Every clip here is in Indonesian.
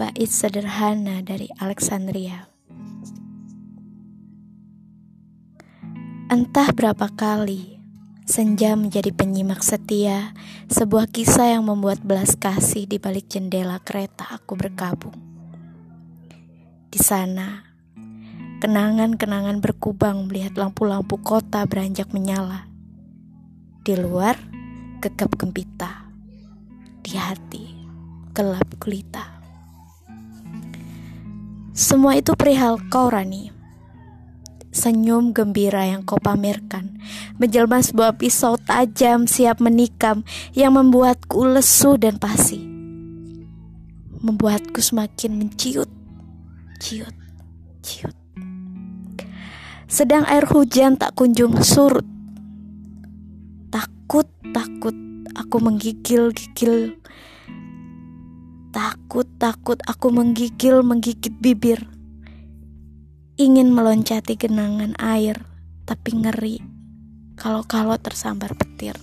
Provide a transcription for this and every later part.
Bait sederhana dari Alexandria. Entah berapa kali senja menjadi penyimak setia sebuah kisah yang membuat belas kasih di balik jendela kereta aku berkabung. Di sana, kenangan-kenangan berkubang melihat lampu-lampu kota beranjak menyala. Di luar, gegap gempita. Di hati, gelap gulita. Semua itu perihal kau Rani. Senyum gembira yang kau pamerkan. Menjelma sebuah pisau tajam siap menikam Yang membuatku lesu dan pasi. Membuatku semakin menciut Ciut, ciut. Sedang air hujan tak kunjung surut. Takut, takut Aku menggigil-gigil Takut-takut aku menggigil-menggigit bibir. Ingin meloncati genangan air, tapi ngeri kalau-kalau tersambar petir.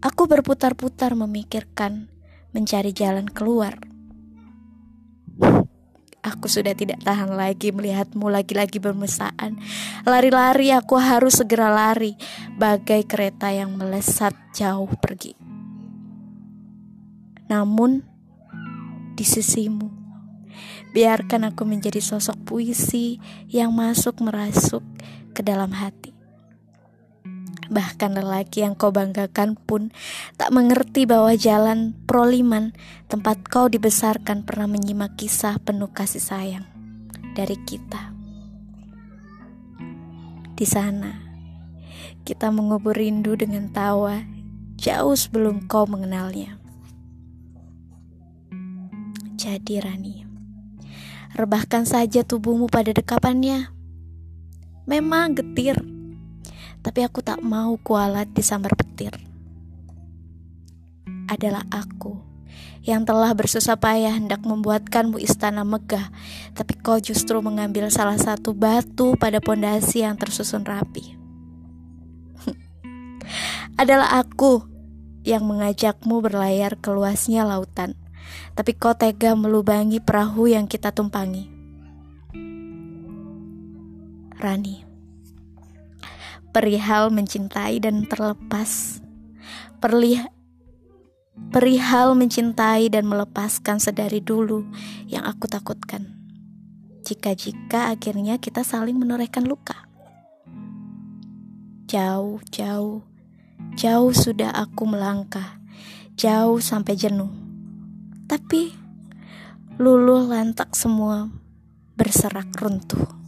Aku berputar-putar memikirkan mencari jalan keluar. Aku sudah tidak tahan lagi melihatmu lagi-lagi bermesaan. Lari-lari aku harus segera lari, bagai kereta yang melesat jauh pergi. Namun, di sisimu, biarkan aku menjadi sosok puisi yang masuk merasuk ke dalam hati. Bahkan lelaki yang kau banggakan pun tak mengerti bahwa jalan Proliman tempat kau dibesarkan pernah menyimak kisah penuh kasih sayang dari kita. Di sana, kita mengubur rindu dengan tawa jauh sebelum kau mengenalnya. Jadi Rani, rebahkan saja tubuhmu pada dekapannya. Memang getir, tapi aku tak mau kualat disambar petir. Adalah aku yang telah bersusah payah hendak membuatkanmu istana megah, tapi kau justru mengambil salah satu batu pada pondasi yang tersusun rapi. Adalah aku yang mengajakmu berlayar ke luasnya lautan tapi kau tega melubangi perahu yang kita tumpangi. Rani, perihal mencintai dan terlepas, perih perihal mencintai dan melepaskan sedari dulu yang aku takutkan. Jika-jika akhirnya kita saling menorehkan luka. Jauh, jauh, jauh sudah aku melangkah, jauh sampai jenuh tapi luluh lantak semua berserak runtuh.